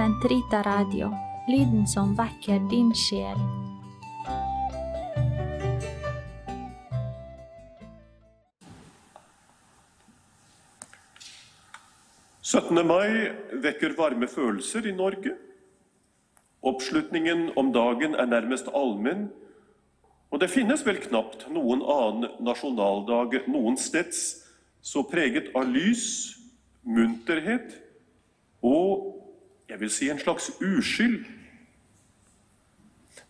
Sentrita Radio, lyden som vekker din sjel. «17. mai vekker varme følelser i Norge. Oppslutningen om dagen er nærmest allmenn, og det finnes vel knapt noen annen nasjonaldag noensteds så preget av lys, munterhet og jeg vil si en slags uskyld.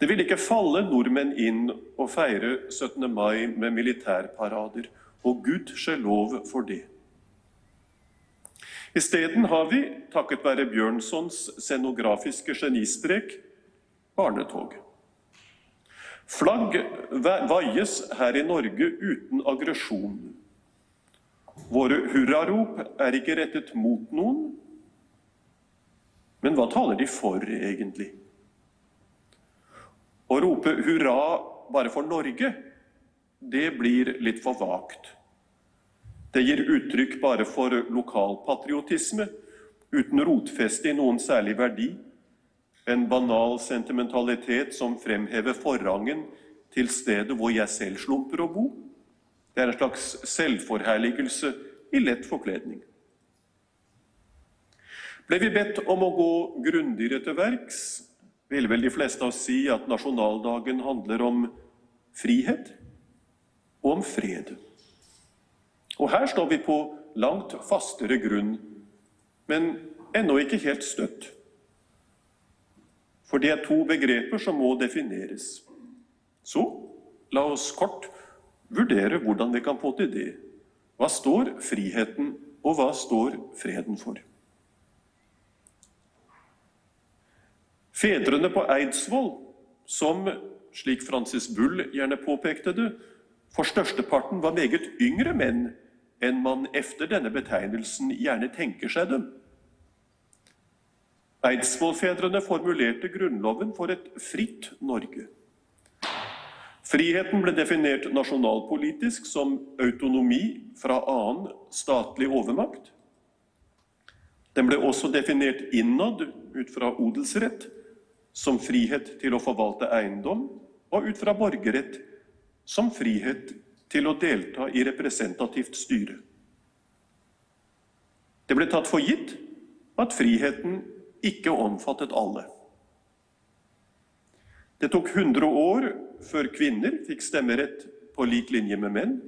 Det vil ikke falle nordmenn inn å feire 17. mai med militærparader, og gudskjelov for det. Isteden har vi, takket være Bjørnsons scenografiske genistrek, barnetog. Flagg vaies her i Norge uten aggresjon. Våre hurrarop er ikke rettet mot noen, men hva taler de for, egentlig? Å rope hurra bare for Norge, det blir litt for vagt. Det gir uttrykk bare for lokalpatriotisme, uten rotfeste i noen særlig verdi. En banal sentimentalitet som fremhever forrangen til stedet hvor jeg selv slumper å bo. Det er en slags selvforherligelse i lett forkledning. Ble vi bedt om å gå grundigere til verks, ville vel de fleste av oss si at nasjonaldagen handler om frihet og om fred. Og her står vi på langt fastere grunn, men ennå ikke helt støtt. For det er to begreper som må defineres. Så la oss kort vurdere hvordan vi kan få til det. Hva står friheten, og hva står freden for? Fedrene på Eidsvoll, som, slik Francis Bull gjerne påpekte det, for størsteparten var meget yngre menn enn man efter denne betegnelsen gjerne tenker seg dem. Eidsvollfedrene formulerte Grunnloven for et fritt Norge. Friheten ble definert nasjonalpolitisk som autonomi fra annen statlig overmakt. Den ble også definert innad ut fra odelsrett som frihet til å forvalte eiendom, og ut fra borgerrett som frihet til å delta i representativt styre. Det ble tatt for gitt at friheten ikke omfattet alle. Det tok 100 år før kvinner fikk stemmerett på lik linje med menn.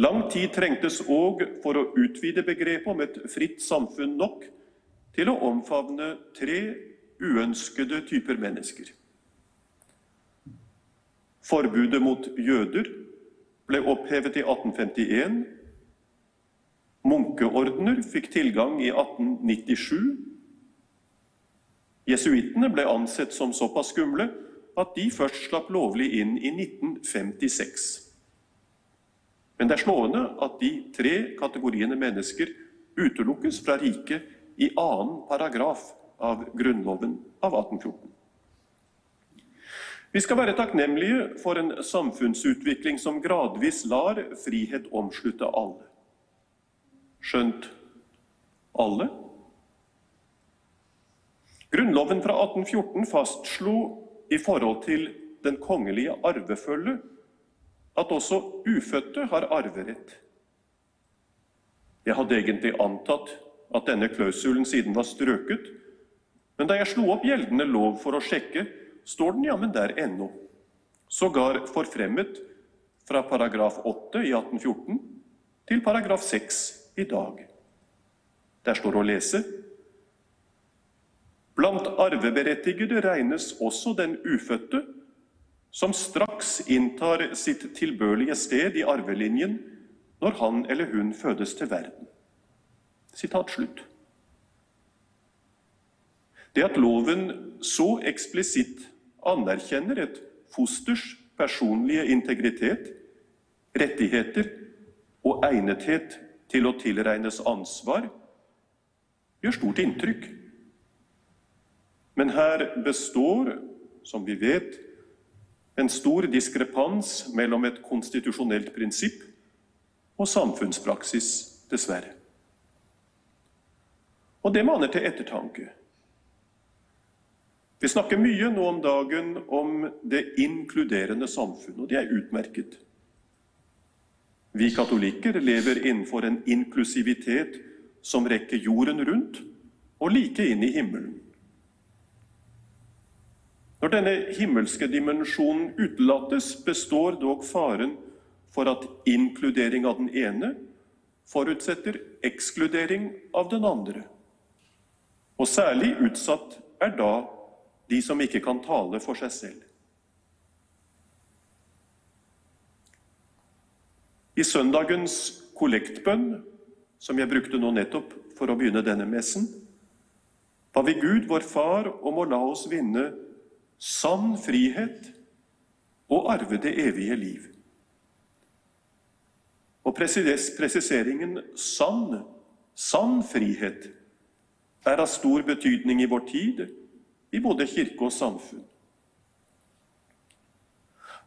Lang tid trengtes òg for å utvide begrepet om et fritt samfunn nok til å omfavne tre uønskede typer mennesker. Forbudet mot jøder ble opphevet i 1851. Munkeordener fikk tilgang i 1897. Jesuittene ble ansett som såpass skumle at de først slapp lovlig inn i 1956. Men det er slående at de tre kategoriene mennesker utelukkes fra riket i annen paragraf av Grunnloven av 1814. Vi skal være takknemlige for en samfunnsutvikling som gradvis lar frihet omslutte alle. Skjønt alle? Grunnloven fra 1814 fastslo i forhold til den kongelige arvefølge at også ufødte har arverett. Jeg hadde egentlig antatt at denne klausulen siden var strøket. Men da jeg slo opp gjeldende lov for å sjekke, står den jammen der ennå. Sågar forfremmet fra paragraf 8 i 1814 til paragraf 6 i dag. Der står å lese Blant arveberettigede regnes også den ufødte, som straks inntar sitt tilbørlige sted i arvelinjen når han eller hun fødes til verden. Sitat slutt. Det at loven så eksplisitt anerkjenner et fosters personlige integritet, rettigheter og egnethet til å tilregnes ansvar, gjør stort inntrykk. Men her består, som vi vet, en stor diskrepans mellom et konstitusjonelt prinsipp og samfunnspraksis, dessverre. Og det maner til ettertanke. Vi snakker mye nå om dagen om det inkluderende samfunn, og det er utmerket. Vi katolikker lever innenfor en inklusivitet som rekker jorden rundt og like inn i himmelen. Når denne himmelske dimensjonen utelates, består dog faren for at inkludering av den ene forutsetter ekskludering av den andre. Og særlig utsatt er da de som ikke kan tale for seg selv. I søndagens kollektbønn, som jeg brukte nå nettopp for å begynne denne messen, ba vi Gud, vår Far, om å la oss vinne sann frihet og arve det evige liv. Og presiseringen 'sann', sann frihet, er av stor betydning i vår tid, i både kirke og samfunn.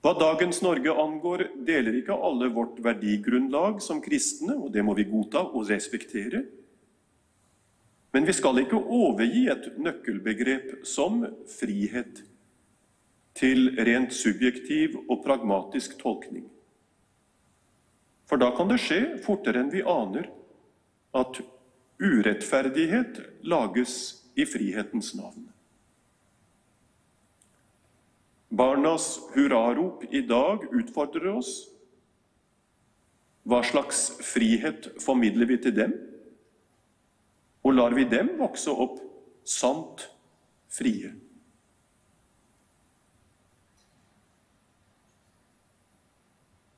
Hva dagens Norge angår, deler ikke alle vårt verdigrunnlag som kristne, og det må vi godta og respektere. Men vi skal ikke overgi et nøkkelbegrep som frihet til rent subjektiv og pragmatisk tolkning. For da kan det skje, fortere enn vi aner, at urettferdighet lages i frihetens navn. Barnas hurrarop i dag utfordrer oss. Hva slags frihet formidler vi til dem? Og lar vi dem vokse opp sant frie?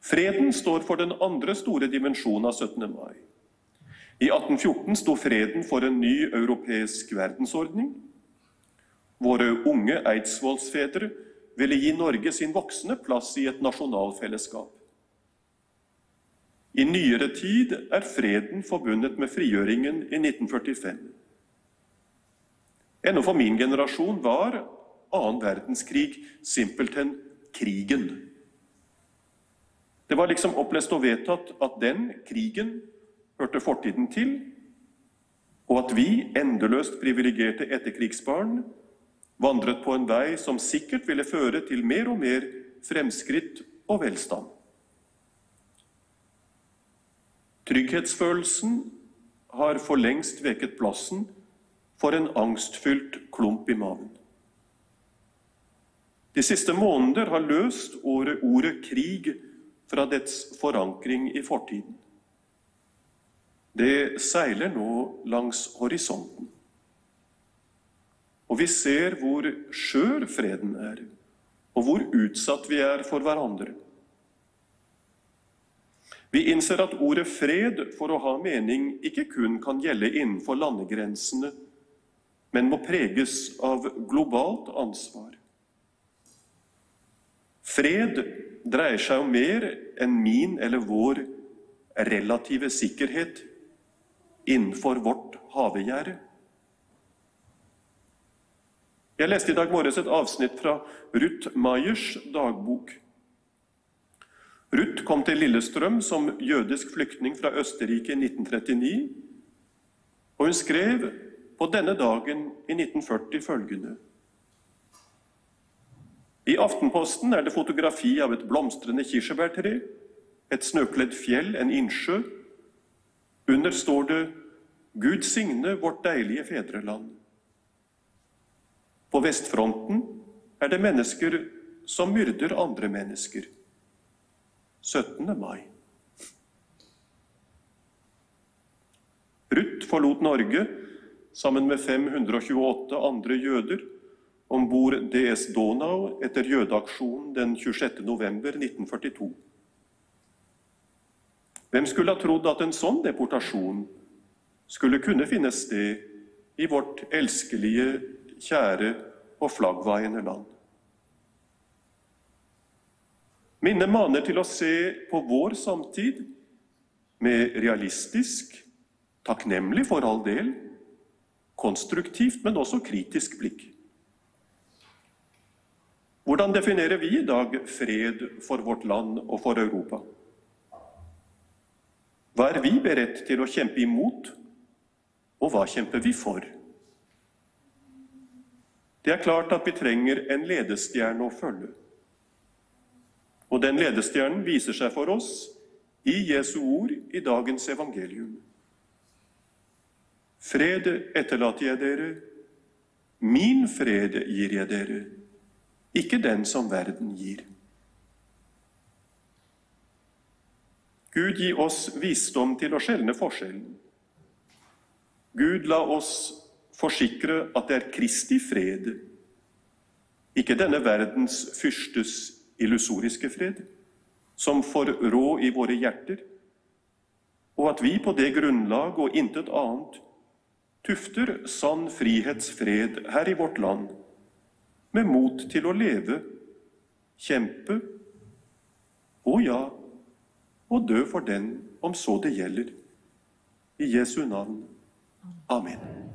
Freden står for den andre store dimensjonen av 17. mai. I 1814 sto freden for en ny europeisk verdensordning. Våre unge eidsvollsfedre ville gi Norge sin voksne plass i et nasjonalfellesskap. I nyere tid er freden forbundet med frigjøringen i 1945. Ennå for min generasjon var annen verdenskrig simpelthen krigen. Det var liksom opplest og vedtatt at den krigen hørte fortiden til, og at vi, endeløst privilegerte etterkrigsbarn, vandret på en vei som sikkert ville føre til mer og mer fremskritt og velstand. Trygghetsfølelsen har for lengst veket plassen for en angstfylt klump i maven. De siste måneder har løst ordet, ordet krig fra dets forankring i fortiden. Det seiler nå langs horisonten. Og vi ser hvor skjør freden er, og hvor utsatt vi er for hverandre. Vi innser at ordet fred for å ha mening ikke kun kan gjelde innenfor landegrensene, men må preges av globalt ansvar. Fred dreier seg om mer enn min eller vår relative sikkerhet innenfor vårt havegjerde. Jeg leste i dag morges et avsnitt fra Ruth Mayers dagbok. Ruth kom til Lillestrøm som jødisk flyktning fra Østerrike i 1939, og hun skrev på denne dagen i 1940 følgende I Aftenposten er det fotografi av et blomstrende kirsebærtre, et snøkledd fjell, en innsjø. Under står det 'Gud signe vårt deilige fedreland'. På vestfronten er det mennesker som myrder andre mennesker. 17. mai. Ruth forlot Norge sammen med 528 andre jøder om bord DS Donau etter jødeaksjonen den 26. november 1942. Hvem skulle ha trodd at en sånn deportasjon skulle kunne finne sted i vårt elskelige kjære og flaggvaiende land. Minnet maner til å se på vår samtid med realistisk, takknemlig for all del, konstruktivt, men også kritisk blikk. Hvordan definerer vi i dag fred for vårt land og for Europa? Hva er vi beredt til å kjempe imot Og hva kjemper vi for? Det er klart at vi trenger en ledestjerne å følge. Og den ledestjernen viser seg for oss i Jesu ord i dagens evangelium. Fred etterlater jeg dere, min fred gir jeg dere, ikke den som verden gir. Gud gi oss visdom til å skjelne forskjellen. Gud la oss forsikre at det er Kristi fred, ikke denne verdens fyrstes illusoriske fred, som får rå i våre hjerter, og at vi på det grunnlag og intet annet tufter sann frihetsfred her i vårt land, med mot til å leve, kjempe og ja, og dø for den om så det gjelder. I Jesu navn. Amen.